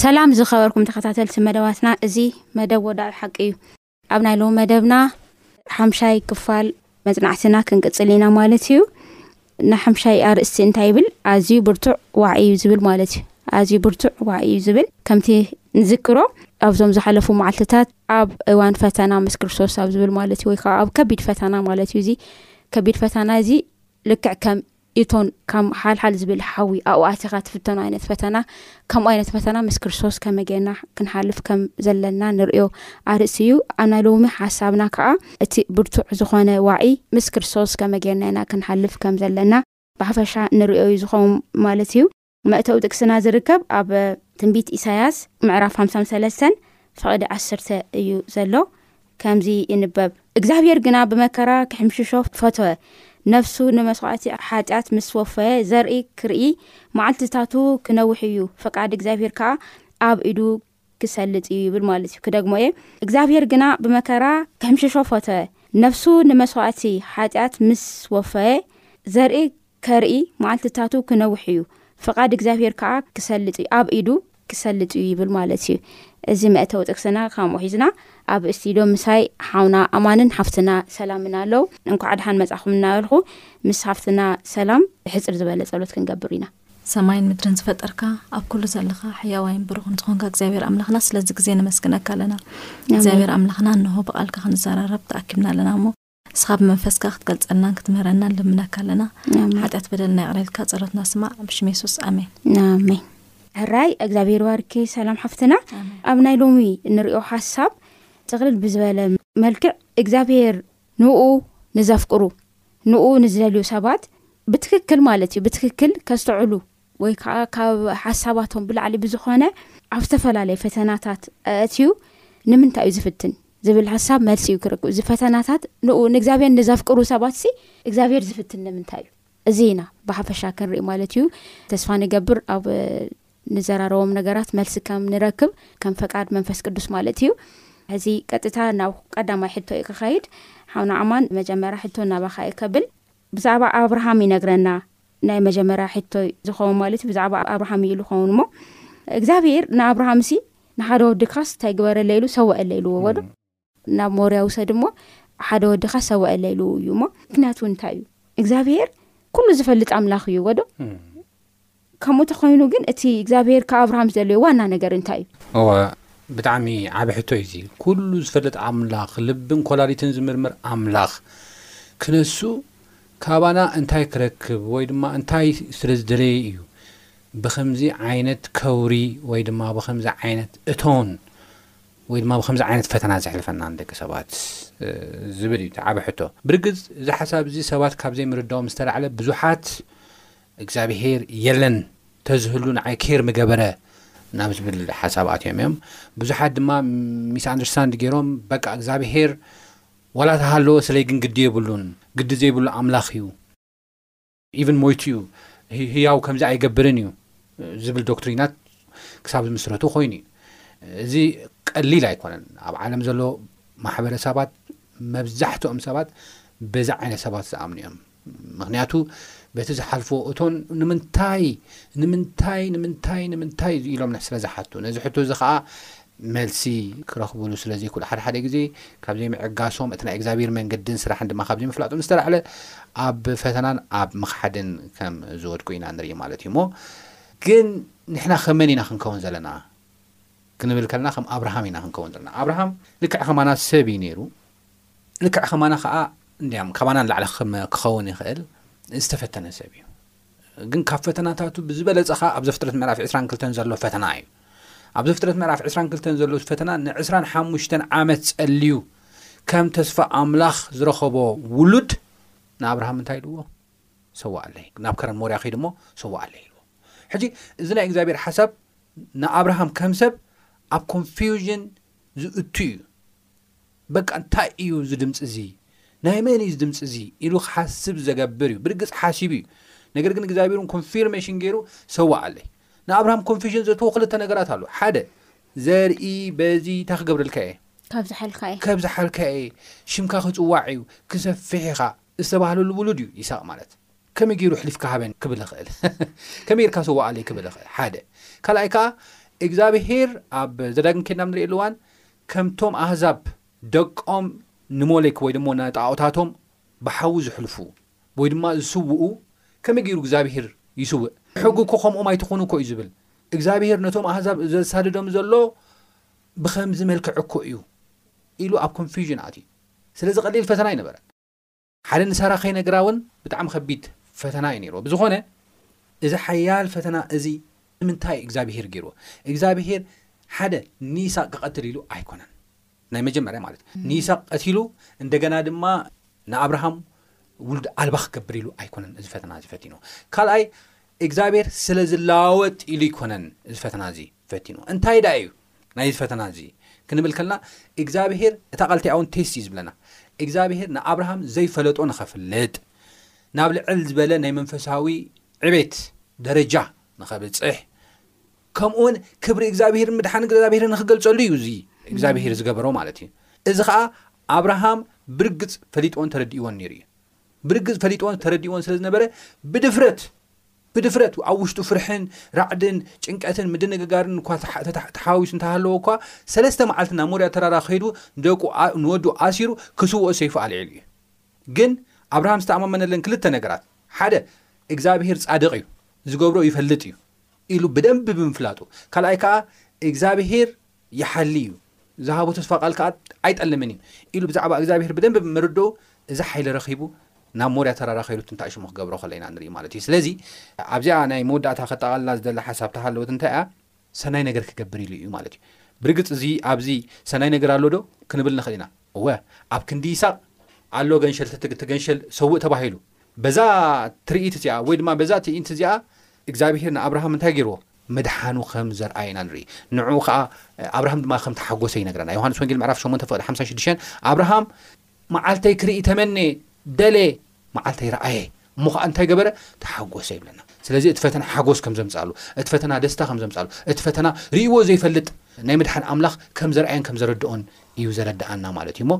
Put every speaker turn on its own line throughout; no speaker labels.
ሰላም ዝኸበርኩም ተኸታተልቲ መደባትና እዚ መደብ ወዳዒ ሓቂ እዩ ኣብ ናይ ሎም መደብና ሓምሻይ ክፋል መጽናዕትና ክንቅጽል ኢና ማለት እዩ ንሓምሻይ ኣርእስቲ እንታይ ይብል ኣዝዩ ብርቱዕ ዋዕ እዩ ዝብል ማለት እዩ ኣዝዩ ብርቱዕ ዋዕ እዩ ዝብል ከምቲ ንዝክሮ ኣብዞም ዝሓለፉ መዓልትታት ኣብ እዋን ፈተና ምስ ክርስቶስ ኣብ ዝብል ማለት እዩ ወይ ከዓ ኣብ ከቢድ ፈተና ማለት እዩ እዚ ከቢድ ፈተና እዚ ልክዕ ከም እቶን ከም ሓልሓል ዝብል ሓዊ ኣብኡ ኣቲኻ ትፍተኖ ኣይነት ፈተና ከምኡ ኣይነት ፈተና ምስ ክርስቶስ ከመይ ጌርና ክንሓልፍ ከም ዘለና ንርእዮ ኣርእሲ እዩ ኣና ሎሚ ሓሳብና ከዓ እቲ ብርቱዕ ዝኾነ ዋዒ ምስ ክርስቶስ ከመይ ጌርና ኢና ክንሓልፍ ከም ዘለና ብሓፈሻ ንርእዮ እዩ ዝኸውን ማለት እዩ መእተዊ ጥቅስና ዝርከብ ኣብ ትንቢት ኢሳያስ ምዕራፍ ሓምሳን ሰለስተን ፍቕዲ ዓሰርተ እዩ ዘሎ። ከምዚ ይንበብ፣ እግዚኣብሄር ግና ብመከራ ኪሕምሽሾ ፈተወ፣ ነፍሱ ንመስዋዕቲ ሓጢኣት ምስ ወፈየ፣ ዘርኢ ኪርኢ መዓልትታቱ ኪነውሕ እዩ፣ ፍቓድ እግዚኣብሄር ከኣ ኣብ ኢዱ ክሰልጥ እዩ ይብል ማለት እዩ። ክደግሞ እየ፣ እግዚኣብሄር ግና ብመከራ ከም ሸሾ ፈተወ፣ ነፍሱ ንመስዋእቲ ሓጢኣት ምስ ወፈየ፣ ዘርኢ ከርኢ መዓልትታቱ ክነውሕ እዩ፣ ፍቓድ እግዚኣብሄር ከኣ ክሰልጥ እዩ፣ ኣብ ኢዱ ክሰልጥ እዩ ይብል ማለት እዩ። እዚ መእተዊ ጥቅስና ከምኡ ሒዝና ኣብ እስቲድዮ ምሳይ ሓውና ኣማንን ሓፍትና ሰላምን ኣለው። እንኳዕ ደሓን መጻኹም እናበልኹ ምስ ሃፍትና ሰላም ሕጽር ዝበለ ጸሎት ክንገብር ኢና።
ሰማይን ምድርን ዝፈጠርካ ኣብ ኩሉ ዘለኻ ሕያዋይን ብሩኽን ዝኾንካ እግዚኣብሔር ኣምላኽና ስለዚ ግዜ ነመስግነካ ኣለና እግዚኣብሔር ኣምላኽና እንሆ ብቓልካ ክንዘራረብ ተኣኪብና ኣለና እሞ ንስኻ ብመንፈስካ ክትገልጸልናን ክትምህረናን ልምነካ ኣለና ሓጢኣት በደልና ይቕረልካ ጸሎትና ስማዕ ብሽም የሱስ ኣሜን
ኣሜን ሕራይ እግዚኣብሔር ባርኪ ሰላም ሓፍትና ኣብ ናይ ሎሚ እንሪኦ ሓሳብ ጥቕልል ብዝበለ መልክዕ እግዚኣብሔር ንኡ ንዘፍቅሩ ንኡ ንዝደልዩ ሰባት ብትክክል ማለት እዩ ብትክክል ከስተዕሉ ወይ ከዓ ካብ ሓሳባቶም ብላዕሊ ብዝኾነ ኣብ ዝተፈላለየ ፈተናታት ኣእትዩ ንምንታይ እዩ ዝፍትን ዝብል ሓሳብ መልሲ እዩ ክረክ እዚ ፈተናታት ንኡ ንእግዚኣብሔር ንዘፍቅሩ ሰባት ሲ እግዚኣብሔር ዝፍትን ንምንታይ እዩ እዚ ኢና ብሓፈሻ ክንርኢ ማለት እዩ ተስፋ ንገብር ኣብ ንዘራረቦም ነገራት መልሲ ከም ንረክብ ከም ፈቃድ መንፈስ ቅዱስ ማለት እዩ። ሕዚ ቀጥታ ናብ ቀዳማይ ሕቶ እየ ክኸይድ። ሓውና ኣማን መጀመርያ ሕቶ ናባኻ እየ ከብል። ብዛዕባ ኣብርሃም ይነግረና ናይ መጀመርያ ሕቶይ ዝኸውን ማለት እዩ ብዛዕባ ኣብርሃም እዩ ልኸውን እሞ እግዚኣብሄር ንኣብርሃምሲ ንሓደ ወድካስ እንታይ ግበረለይ ኢሉ ሰወኣለይ ኢልዎ ወዶ። ናብ ሞርያ ውሰድ እሞ ሓደ ወድኻ ሰዋኤለይ ልው እዩ እሞ ምክንያት እውን እንታይ እዩ እግዚኣብሄር ኩሉ ዝፈልጥ ኣምላኽ እዩ ወዶ ከምኡ ተኮይኑ ግን እቲ እግዚኣብሄር ካብ ኣብርሃም ዝደለዩ ዋና ነገር እንታይ
እዩ እወ ብጣዕሚ ዓብ ሕቶ እዩ ዙ ኩሉ ዝፈልጥ ኣምላኽ ልብን ኮላሊትን ዝምርምር ኣምላኽ ክነሱ ካባና እንታይ ክረክብ ወይ ድማ እንታይ ስለ ዝደለየ እዩ ብከምዚ ዓይነት ከውሪ ወይ ድማ ብከምዚ ዓይነት እቶን ወይ ድማ ብኸምዚ ዓይነት ፈተና ዘሕልፈና ንደቂ ሰባት? ዝብል እዩ እቲ ዓቢ ሕቶ። ብርግጽ እዚ ሓሳብ እዚ ሰባት ካብ ዘይምርዳኦም ዝተላዕለ ብዙሓት እግዚኣብሄር የለን፣ ተዝህሉ ንዓይ ኬር ምገበረ ናብ ዝብል ሓሳብ ኣትዮም እዮም። ብዙሓት ድማ ሚስ ኣንደርስታንድ ጌሮም በቃ እግዚኣብሄር ዋላ ተሃለወ ስለይ ግን ግዲ የብሉን፣ ግዲ ዘይብሉ ኣምላኽ እዩ፣ ኢቭን ሞይቱ እዩ ህያው ከምዚ ኣይገብርን እዩ ዝብል ዶክትሪናት ክሳብ ዝምስረቱ ኮይኑ እዩ እዚ ቀሊል ኣይኮነን ኣብ ዓለም ዘሎ ማሕበረሰባት መብዛሕትኦም ሰባት በዚ ዓይነት ሰባት ዝኣምኑ እዮም ምክንያቱ በቲ ዝሓልፎ እቶን ንምንታይ ንምንታይ ንምንታይ ንምንታይ ኢሎም ስለ ዝሓቱ ነዚ ሕቶ እዚ ከዓ መልሲ ክረኽቡሉ ስለ ዘይክእሉ ሓደ ሓደ ግዜ ካብ ዘይምዕጋሶም እቲ ናይ እግዝኣብሄር መንገድን ስራሕን ድማ ካብ ዘይምፍላጦም ዝተላዕለ ኣብ ፈተናን ኣብ ምኽሓድን ከም ዝወድቁ ኢና ንርኢ ማለት እዩ እሞ ግን ንሕና ከም መን ኢና ክንከውን ዘለና ክንብል ከለና ከም ኣብርሃም ኢና ክንከውን ዘለና ኣብርሃም ልክዕ ከማና ሰብ እዩ ነይሩ ልክዕ ከማና ከዓ እንዲያም ካባና ንላዕሊ ክኸውን ይኽእል ዝተፈተነ ሰብ እዩ ግን ካብ ፈተናታቱ ብዝበለፀ ከ ኣብ ዘፍጥረት ምዕራፍ 22 ዘሎ ፈተና እዩ ኣብ ዘፍጥረት ምዕራፍ 22 ዘሎ ፈተና ን25 ዓመት ጸልዩ ከም ተስፋ ኣምላኽ ዝረኸቦ ውሉድ ንኣብርሃም እንታይ ኢልዎ ሰዋኣለይ ናብ ከረን ሞርያ ከይድ ሞ ሰዋኣለይ ኢልዎ ሕጂ እዚ ናይ እግዚኣብሔር ሓሳብ ንኣብርሃም ከም ሰብ ኣብ ኮንፊውዥን ዝእቱ እዩ በቃ እንታይ እዩ እዚ ድምጺ እዚ ናይ መን እዩ እዚ ድምጺ እዚ ኢሉ ክሓስብ ዘገብር እዩ ብርግጽ ሓሲቡ እዩ ነገር ግን እግዚኣብሔር ን ኮንፊርሜሽን ገይሩ ሰዋዓለይ ንኣብርሃም ኮንፊዥን ዘትዎ ክልተ ነገራት ኣሎ ሓደ ዘርኢ በዚ እንታይ ክገብረልካ እየ
ካብዝሓልካ እየ
ከብዝሓልካ እየ ሽምካ ክጽዋዕ እዩ ክሰፍሕ ኢኻ ዝተባህለሉ ውሉድ እዩ ይስቅ ማለት ከመይ ገይሩ ኣሕሊፍካ ሃበን ክብል ይኽእል ከመይ ጌርካ ሰዋዓለይ ክብል ይኽእል ሓደ ካልኣይ ከዓ እግዚኣብሄር ኣብ ዘዳግም ኬድና ኣብ ንርእየሉ እዋን ከምቶም ኣህዛብ ደቆም ንሞሌክ ወይ ድማ ንጣኦታቶም ብሓዊ ዝሕልፉ ወይ ድማ ዝስውኡ ከመይ ገይሩ እግዚኣብሄር ይስውእ? ሕጉ እኮ ከምኦም ኣይትኹኑ እኮ እዩ ዝብል። እግዚኣብሄር ነቶም ኣህዛብ ዘሳድዶም ዘሎ ብኸምዚ መልክዕ እኮ እዩ ኢሉ ኣብ ኮንፊውዥን ኣትዩ። ስለዚ ቀሊል ፈተና ኣይነበረን። ሓደ ንሳራ ከይነግራ ውን ብጣዕሚ ከቢድ ፈተና እዩ ኔርዎ ብዝኮነ እዚ ሓያል ፈተና እዚ ንምንታይ እዩ እግዛቢሄር ጌርዎ እግዛቢሄር ሓደ ንይሳቅ ክቀትል ኢሉ ኣይኮነን ናይ መጀመርያ ማለት እዩ ንይሳቅ ቀቲሉ እንደገና ድማ ንኣብርሃም ውሉድ ኣልባ ክገብር ኢሉ ኣይኮነን እዚ ፈተና እዚ ፈቲንዎ ካልኣይ እግዚኣብሄር ስለ ዝለዋወጥ ኢሉ ኣይኮነን እዚ ፈተና እዚ ፈቲኑ እንታይ ደኣ እዩ ናይዚ ፈተና እዚ ክንብል ከለና እግዛብሄር እታ ቃል እቲኣ ውን ቴስት እዩ ዝብለና እግዛብሄር ንኣብርሃም ዘይፈለጦ ንኸፍልጥ ናብ ልዕል ዝበለ ናይ መንፈሳዊ ዕቤት ደረጃ ንኸብጽሕ ከምኡውን ክብሪ እግዛብሄርን ምድሓን እግዛብሄርን ንኽገልጸሉ እዩ እዚ እግዛብሄር ዝገበሮ ማለት እዩ እዚ ኸዓ ኣብርሃም ብርግጽ ፈሊጥዎን ተረድእዎን ነይሩ እዩ ብርግጽ ፈሊጥዎን ተረዲእዎን ስለ ዝነበረ ብድፍረት ብድፍረት ኣብ ውሽጡ ፍርሕን ራዕድን ጭንቀትን ምድንግጋርን እኳ ተሓዋዊሱ እንተሃለዎ እኳ ሰለስተ መዓልቲ ናብ ሞርያ ተራራ ከይዱ ንደቁ ንወዱ ኣሲሩ ክስውኦ ሰይፉ ኣልዒሉ እዩ ግን ኣብርሃም ዝተኣማመነለን ክልተ ነገራት ሓደ እግዚኣብሄር ጻድቕ እዩ ዝገብሮ ይፈልጥ እዩ ኢሉ ብደንቢ ብምፍላጡ ካልኣይ ከኣ እግዚኣብሄር ይሓሊ እዩ፣ ዝሃቦ ተስፋ ቃል ከኣ ኣይጠልምን እዩ ኢሉ ብዛዕባ እግዚኣብሄር ብደንቢ ብምርድኡ እዚ ሓይሊ ረኺቡ ናብ ሞርያ ተራራ ከይዱ ትንታእ ሽሙ ክገብሮ ከሎ ኢና ንርኢ ማለት እዩ። ስለዚ ኣብዚኣ ናይ መወዳእታ ከጠቓልላ ዝደሊ ሓሳብ ተሃለወት እንታይ እያ? ሰናይ ነገር ክገብር ኢሉ እዩ ማለት እዩ። ብርግጽ እዚ ኣብዚ ሰናይ ነገር ኣሎ ዶ ክንብል ንኽእል ኢና። እወ ኣብ ክንዲ ይስሐቅ ኣሎ ገንሸል ተገንሸል ሰውእ ተባሂሉ። በዛ ትርኢት እዚኣ ወይ ድማ በዛ ትእይንት እዚኣ እግዚኣብሄር ንኣብርሃም እንታይ ገይርዎ? ምድሓኑ ኸም ዘርኣየ ኢና ንርኢ። ንዕኡ ኸኣ ኣብርሃም ድማ ከም ተሓጐሰ ይነግረና። ዮሃንስ ወንጌል ምዕራፍ ሸሞንተ ፍቕዲ ሓምሳን ሽዱሽተን ኣብርሃም። መዓልተይ ክርኢ ተመነየ፣ ደለየ፣ መዓልተይ ረኣየ፣ እሞ ኸኣ እንታይ ገበረ? ተሓጐሰ ይብለና። ስለዚ እቲ ፈተና ሓጐስ ከም ዘምጽኣሉ፣ እቲ ፈተና ደስታ ከም ዘምጽኣሉ፣ እቲ ፈተና ርእይዎ ዘይፈልጥ ናይ ምድሓን ኣምላኽ ከም ዘርኣየን ከም ዘረድኦን እዩ ዘረድኣና ማለት እዩ እሞ፣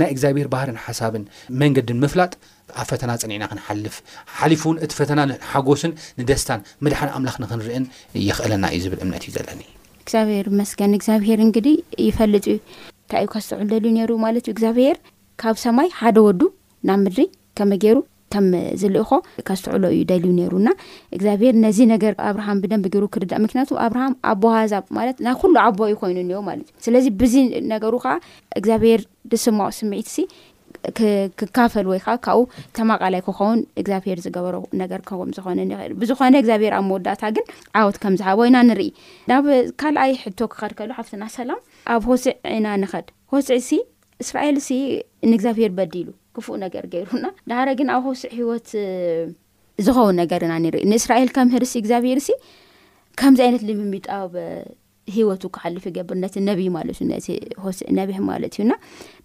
ናይ እግዚኣብሄር ባህርን ሓሳብን መንገድን ምፍላጥ፣ ኣብ ፈተና ጸኒዕና ክንሓልፍ፣ ሓሓሊፉውን እቲ ፈተና ንሓጎስን ንደስታን ምድሓን ኣምላኽ ንክንርእን የኽእለና እዩ ዝብል እምነት እዩ ዘለኒ።
እግዚኣብሄር ይመስገን እግዚኣብሄር እንግዲ ይፈልጥ እዩ። እንታይ እዩ ከስተውዕል ደልዩ ኔሩ ማለት እዩ እግዚኣብሄር ካብ ሰማይ ሓደ ወዱ ናብ ምድሪ ከመይ ጌሩ ከም ዝልእኮ ከስተውዕሎ እዩ ደልዩ ኔሩ እና እግዚኣብሄር ነዚ ነገር ኣብርሃም ብደንቢ ጌሩ ክርዳእ ምክንያቱ ኣብርሃም ኣቦ ኣህዛብ ማለት ናይ ኩሉ ኣቦ እዩ ኮይኑ እኒኦ ማለት እዩ ስለዚ ብዚ ነገሩ ከዓ እግዚኣብሄር ድስምዖ ስምዒትሲ ክካፈል ወይ ከዓ ካብኡ ተማቃላይ ክኸውን እግዚኣብሄር ዝገበሮ ነገር ከም ዝኾነ ንኽእል ብዝኾነ እግዚኣብሄር ኣብ መወዳእታ ግን ዓወት ከም ዝሃቦ ኢና ንርኢ ናብ ካልኣይ ሕቶ ክኸድ ከሉ ሓፍትና ሰላም ኣብ ሆስዕ ኢና ንኸድ ሆስዕ ሲ እስራኤል ሲ ንእግዚኣብሄር በዲሉ ክፉእ ነገር ገይሩና ዳሃረ ግን ኣብ ሆስዕ ሂወት ዝኸውን ነገር ኢና ንርኢ ንእስራኤል ከምህርሲ እግዚኣብሄርሲ ከምዚ ዓይነት ልምምጣብ ህይወቱ ክሓልፍ ይገብር ነቲ ነቢይ ማለት እዩ ነቲ ሆስእ ነቢሕ ማለት እዩ እና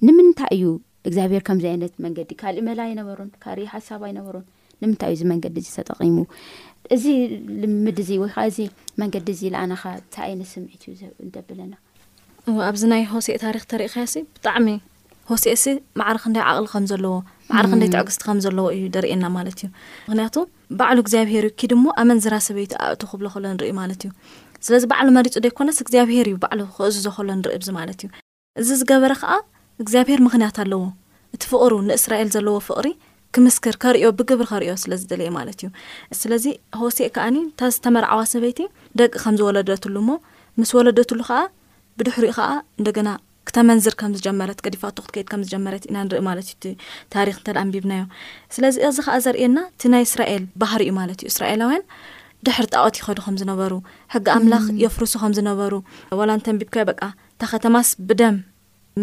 ንምንታይ እዩ እግዚኣብሔር ከምዚ ዓይነት መንገዲ ካልእ መላ ኣይነበሮን ካርእ ሓሳብ ኣይነበሮን ንምንታይ እዩ እዚ መንገዲ እዚ ተጠቂሙ እዚ ልምድ እዚ ወይ ከዓ እዚ መንገዲ እዚ ለኣናካ እንታይ ዓይነት ስምዒት እዩ ዘብለና እዎ
ኣብዚ ናይ ሆሴእ ታሪክ ተርእካያሲ ብጣዕሚ ሆሴእ ሲ ማዕረ ክንደይ ዓቅሊ ከም ዘለዎ ማዕረ ክንደይ ትዕግስቲ ከም ዘለዎ እዩ ደርእየና ማለት እዩ ምክንያቱ ባዕሉ እግዚኣብሄር እዩ ኪድ እሞ ኣመንዝራ ሰበይቲ ኣእቱ ክብሎ ከሎ ንርኢ ማለት እዩ ስለዚ ባዕሉ መሪጹ ደይኮነስ እግዚኣብሄር እዩ ባዕሉ ክእዝዞ ከሎ ንርኢ ኣብዚ ማለት እዩ እዚ ዝገበረ ከኣ እግዚኣብሄር ምክንያት ኣለዎ እቲ ፍቅሩ ንእስራኤል ዘለዎ ፍቅሪ ክምስክር ከርእዮ ብግብሪ ከርእዮ ስለ ዝደለየ ማለት እዩ ስለዚ ሆሴእ ከኣኒ እታ ዝተመርዓዋ ሰበይቲ ደቂ ከም ዝወለደትሉ እሞ ምስ ወለደትሉ ከኣ ብድሕሪኡ ከኣ እንደገና ክተመንዝር ከም ዝጀመረት ገዲፋቶ ክትከይድ ከም ዝጀመረት ኢና ንርኢ ማለት እዩ እቲ ታሪኽ እንተ ኣንቢብናዮ ስለዚ እዚ ከኣ ዘርእየና እቲ ናይ እስራኤል ባህሪ እዩ ማለት እዩ እስራኤላውያን ድሕሪ ጣዖት ይኸዱ ከም ዝነበሩ ሕጊ ኣምላኽ የፍርሱ ከም ዝነበሩ ዋላ እንተንቢብካዮ በቃ እታ ከተማስ ብደም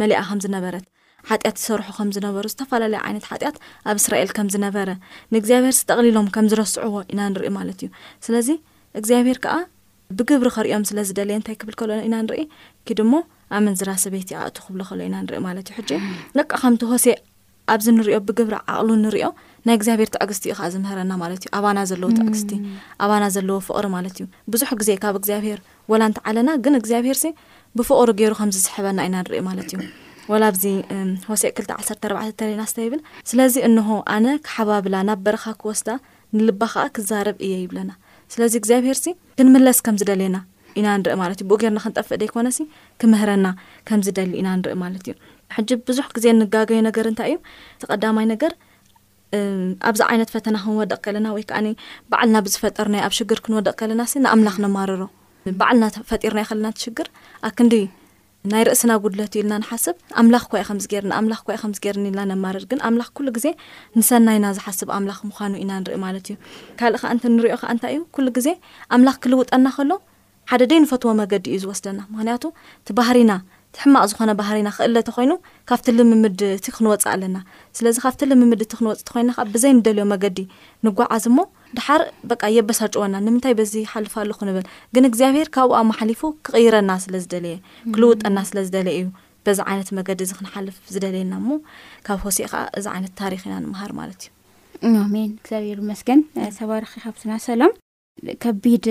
መሊኣ ከም ዝነበረት ሓጢኣት ዝሰርሑ ከም ዝነበሩ ዝተፈላለዩ ዓይነት ሓጢኣት ኣብ እስራኤል ከም ዝነበረ ንእግዚኣብሔር ስጠቕሊሎም ከም ዝረስዕዎ ኢና ንርኢ ማለት እዩ ስለዚ እግዚኣብሔር ከዓ ብግብሪ ከርእዮም ስለ ዝደለየ እንታይ ክብል ከሎ ኢና ንርኢ ኪድ እሞ ኣመንዝራ ሰበይቲ ኣእቱ ክብሎ ከሎ ኢና ንርኢ ማለት እዩ ሕጂ ደቂ ከምቲ ሆሴ ኣብዚ ንሪኦ ብግብሪ ዓቕሉ ንሪኦ ናይ እግዚኣብሔር ትዕግስቲ እዩ ከዓ ዝምህረና ማለት እዩ ኣባና ዘለዎ ትዕግስቲ ኣባና ዘለዎ ፍቕሪ ማለት እዩ ብዙሕ ግዜ ካብ እግዚኣብሔር ወላ እንተዓለና ግን እግዚኣብሔር ሲ ብፍቕሩ ገይሩ ከም ዝስሕበና ኢና ንርኢ ማለት እዩ ወላ ኣብዚ ሆሴእ ክልተ ዓሰርተ ኣርባዕተ ተሪና ስተ ይብል ስለዚ እንሆ ኣነ ክሓባብላ ናብ በረኻ ክወስዳ ንልባ ከኣ ክዛረብ እየ ይብለና ስለዚ እግዚኣብሄርሲ ክንምለስ ከም ዝደልየና ኢና ንርኢ ማለት እዩ ብኡ ጌርና ክንጠፍእ ደይኮነሲ ክምህረና ከም ዝደሊ ኢና ንርኢ ማለት እዩ ሕጂ ብዙሕ ግዜ ንጋገዮ ነገር እንታይ እዩ እቲ ቀዳማይ ነገር ኣብዚ ዓይነት ፈተና ክንወደቕ ከለና ወይ ከዓ ባዕልና ብዝፈጠርናዮ ኣብ ሽግር ክንወደቕ ከለና ሲ ንኣምላኽ ነማርሮ ባዕልና ፈጢርናዮ ከለና እቲ ሽግር ኣክንዲ ናይ ርእስና ጉድለት እዩ ኢልና ንሓስብ፣ ኣምላኽ እኳ እዩ ከምዚ ገይርኒ፣ ኣምላኽ እኳ እዩ ከምዚ ገይርኒ ኢልና ነማርር፣ ግን ኣምላኽ ኩሉ ግዜ ንሰናይና ዝሓስብ ኣምላኽ ምዃኑ ኢና ንርኢ ማለት እዩ። ካልእ ከኣ እንተ ንሪኦ ከኣ እንታይ እዩ ኩሉ ግዜ ኣምላኽ ክልውጠና ከሎ ሓደ ደይንፈትዎ መገዲ እዩ ዝወስደና፣ ምኽንያቱ እቲ ባህሪና እቲ ሕማቕ ዝኾነ ባህሪና ክእለ ተኾይኑ ካብቲ ልምምድ እቲ ክንወጽእ ኣለና፣ ስለዚ ካብቲ ልምምድ እቲ ክንወጽእ ተኾይና ከኣ ብዘይንደልዮ መገዲ ንጓዓዝ እሞ፣ ደሓር በቃ የበሳጭወና ንምንታይ በዚ ይሓልፍ ኣለኹ ንብል ግን እግዚኣብሄር ካብኡ ኣማሓሊፉ ክቕይረና ስለ ዝደለየ ክልውጠና ስለ ዝደለየ እዩ በዚ ዓይነት መገዲ እዚ ክንሓልፍ ዝደልየና እሞ ካብ ሆሴ ከዓ እዚ ዓይነት ታሪክ ኢና ንምሃር ማለት
እዩ ኣሜን እግዚኣብሔር ይመስገን ተባረኺ ሓብትና ሰላም ከቢድ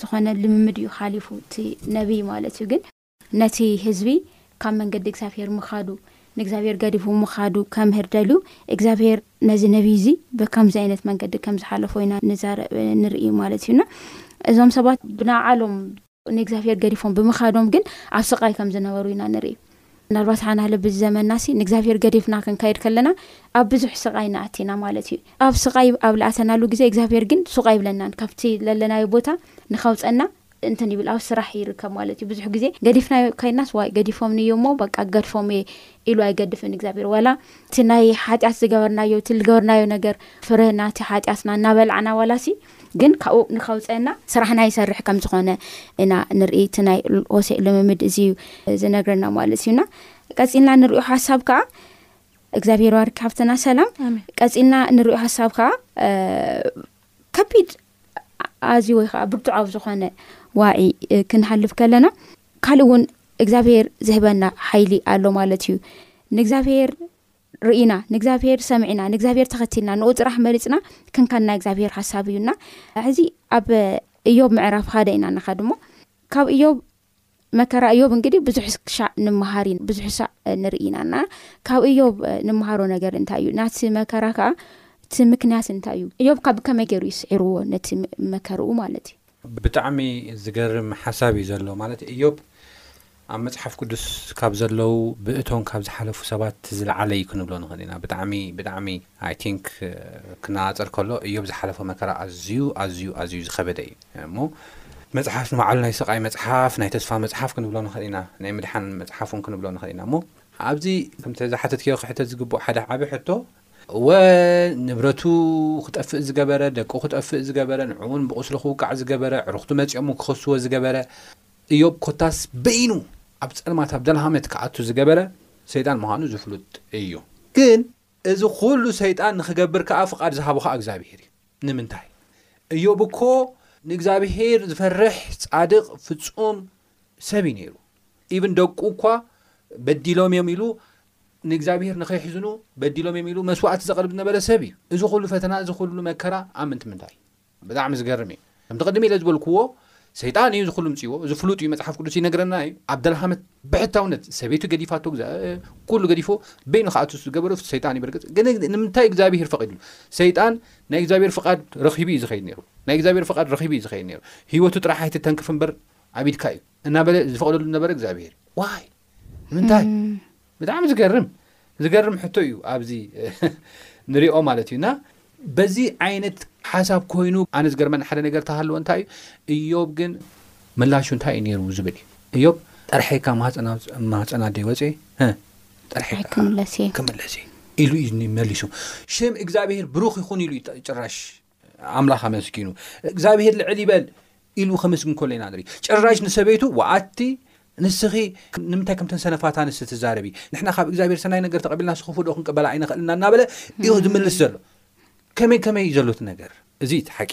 ዝኾነ ልምምድ እዩ ሓሊፉ እቲ ነቢይ ማለት እዩ ግን ነቲ ህዝቢ ካብ መንገዲ እግዚኣብሄር ምኻዱ ንእግዚኣብሄር ገዲፉ ምኻዱ ከምህር ደልዩ እግዚኣብሄር ነዚ ነቢይ እዚ ብከምዚ ዓይነት መንገዲ ከም ዝሓለፎ ኢና ንዛረብ ንርኢ ማለት እዩና እዞም ሰባት ብናዓሎም ንእግዚኣብሄር ገዲፎም ብምኻዶም ግን ኣብ ስቃይ ከም ዝነበሩ ኢና ንርኢ ምናልባት ሓና ልቢ ዝዘመና ሲ ንእግዚኣብሄር ገዲፍና ክንካየድ ከለና ኣብ ብዙሕ ስቃይ ንኣቲና ማለት እዩ ኣብ ስቃይ ኣብ ልኣተናሉ ግዜ እግዚኣብሄር ግን ሱቃ ይብለናን ካብቲ ለለናዮ ቦታ ንካውፀና እንትን ይብል ኣብ ስራሕ ይርከብ ማለት እዩ ብዙሕ ግዜ ገዲፍናዮ ካይናስ ዋይ ገዲፎምኒ እዮ እሞ በቃ ገድፎም እየ ኢሉ ኣይገድፍን እግዚኣብሔር ዋላ እቲ ናይ ሓጢኣት ዝገበርናዮ እቲ ዝገበርናዮ ነገር ፍረ ናቲ ሓጢኣትና እናበላዕና ዋላሲ ግን ካብኡ ንከውፀና ስራሕና ይሰርሕ ከም ዝኾነ ኢና ንርኢ እቲ ናይ ሆሴ ልምምድ እዚ እዩ ዝነግረና ማለት እዩና ቀፂልና ንሪኦ ሓሳብ ከዓ እግዚኣብሔር ዋርክ ሓፍትና ሰላም ቀፂልና ንሪኦ ሓሳብ ከዓ ከቢድ ኣዚ ወይ ከዓ ብርቱዕ ኣብ ዝኾነ ዋዒ ክንሃልፍ ከለና ካልእ እውን እግዚኣብሄር ዝህበና ሓይሊ ኣሎ ማለት እዩ ንእግዚኣብሄር ርኢና ንእግዚኣብሄር ሰምዕና ንእግዚኣብሄር ተኸትልና ንኡ ፅራሕ መሪፅና ክንካን ናይ እግዚኣብሄር ሓሳብ እዩና ሕዚ ኣብ እዮብ ምዕራፍ ሓደ ኢና ንካ ድሞ ካብ እዮብ መከራ እዮብ እንግዲህ ብዙሕ ክሻዕ ንምሃር ኢና ብዙሕ ሳዕ ንርኢ ኢና እና ካብ እዮብ ንምሃሮ ነገር እንታይ እዩ ናቲ መከራ ከዓ እቲ ምክንያት እንታይ እዩ እዮብ ካብ ከመይ ገይሩ እዩ ስዒርዎ ነቲ መከርኡ ማለት እዩ
ብጣዕሚ ዝገርም ሓሳብ እዩ ዘሎ ማለት እዮብ ኣብ መጽሓፍ ቅዱስ ካብ ዘለው ብእቶን ካብ ዝሓለፉ ሰባት ዝለዓለ እዩ ክንብሎ ንኽእል ኢና ብጣዕሚ ብጣዕሚ I think ክነፃፀር ከሎ እዮብ ዝሓለፎ መከራ ኣዝዩ ኣዝዩ ኣዝዩ ዝኸበደ እዩ እሞ፣ መፅሓፍ ንባዕሉ ናይ ስቓይ መፅሓፍ፣ ናይ ተስፋ መፅሓፍ ክንብሎ ንኽእል ኢና፣ ናይ ምድሓን መፅሓፍ እውን ክንብሎ ንኽእል ኢና እሞ፣ ኣብዚ ከምቲ ዝሓተትክዮ ክሕተት ዝግብኦ ሓደ ዓቢ ሕቶ፣ እወ ንብረቱ ክጠፍእ ዝገበረ፣ ደቁ ክጠፍእ ዝገበረ፣ ንዕኡ እውን ብቑስሊ ክውቃዕ ዝገበረ፣ ኣዕሩኽቱ መፂኦሙ ክኽስዎ ዝገበረ፣ እዮብ ኮታስ በይኑ ኣብ ፀልማት ኣብ ደልሃመት ክኣቱ ዝገበረ ሰይጣን ምዃኑ ዝፍሉጥ እዩ ግን፣ እዚ ኹሉ ሰይጣን ንኽገብር ከኣ ፍቓድ ዝሃቦ ኸኣ እግዚኣብሄር እዩ። ንምንታይ? እዮብ እኮ ንእግዚኣብሄር ዝፈርሕ ጻድቕ ፍጹም ሰብ እዩ ነይሩ። ኢቭን ደቁ እኳ በዲሎም እዮም ኢሉ ንእግዚኣብሄር ንኸይሕዝኑ በዲሎም እዮም ኢሉ መስዋእቲ ዘቕርብ ዝነበረ ሰብ እዩ። እዚ ኹሉ ፈተና እዚ ኹሉ መከራ ኣብ ምንትምንታይ እዩ? ብጣዕሚ ዝገርም እዩ ከምቲ ቅድም ኢለ ዝበልክዎ ሰይጣን እዩ እዚ ኩሉ ምጽዎ እዚ ፍሉጥ እዩ መጽሓፍ ቅዱስ ይነግረና እዩ ኣብ ደልሃመት ብሕታውነት ሰበይቱ ገዲፋቶ ኩሉ ገዲፎ በይኑ ከኣቱ ዝገበሮ ሰይጣን እዩ በርግጽ ግን ንምንታይ እግዚኣብሄር ፈቂድሉ ሰይጣን ናይ እግዚኣብሄር ፍቃድ ረኺቡ እዩ ዝኸይድ ነይሩ ናይ እግዚኣብሄር ፍቃድ ረኺቡ እዩ ዝኸይድ ነይሩ ህይወቱ ጥራሕ ኣይትተንክፍ እምበር ኣብ ኢድካ እዩ እናበለ ዝፈቅደሉ ነበረ እግዚኣብሄር ዋይ ምንታይ ብጣዕሚ ዝገርም ዝገርም ሕቶ እዩ ኣብዚ ንሪኦ ማለት እዩ እና በዚ ዓይነት ሓሳብ ኮይኑ ኣነ ዝገርመን ሓደ ነገር ተሃለዎ እንታይ እዩ እዮብ ግን ምላሹ እንታይ እዩ ነይሩ ዝብል እዩ እዮብ ጠርሐካ ማህፀና ደይ ወፀ
ጠርሐካክምለስ
ክምለስ ኢሉ እዩ መሊሱ ሽም እግዚኣብሄር ብሩኽ ይኹን ኢሉ ጭራሽ ኣምላኽ ኣመስኪኑ እግዚኣብሄር ልዕል ይበል ኢሉ ከምስግን ከሎ ኢና ንርኢ ጭራሽ ንሰበይቱ ወኣቲ ንስኺ ንምንታይ ከምተን ሰነፋት ኣንስቲ ትዛረቢ ንሕና ካብ እግዚኣብሔር ሰናይ ነገር ተቐቢልና ስክፉዶ ክንቅበላ ኣይንኽእልና እናበለ እዩ ዝምልስ ዘሎ ከመይ ከመይ እዩ ዘሎት ነገር እዚ እቲ ሓቂ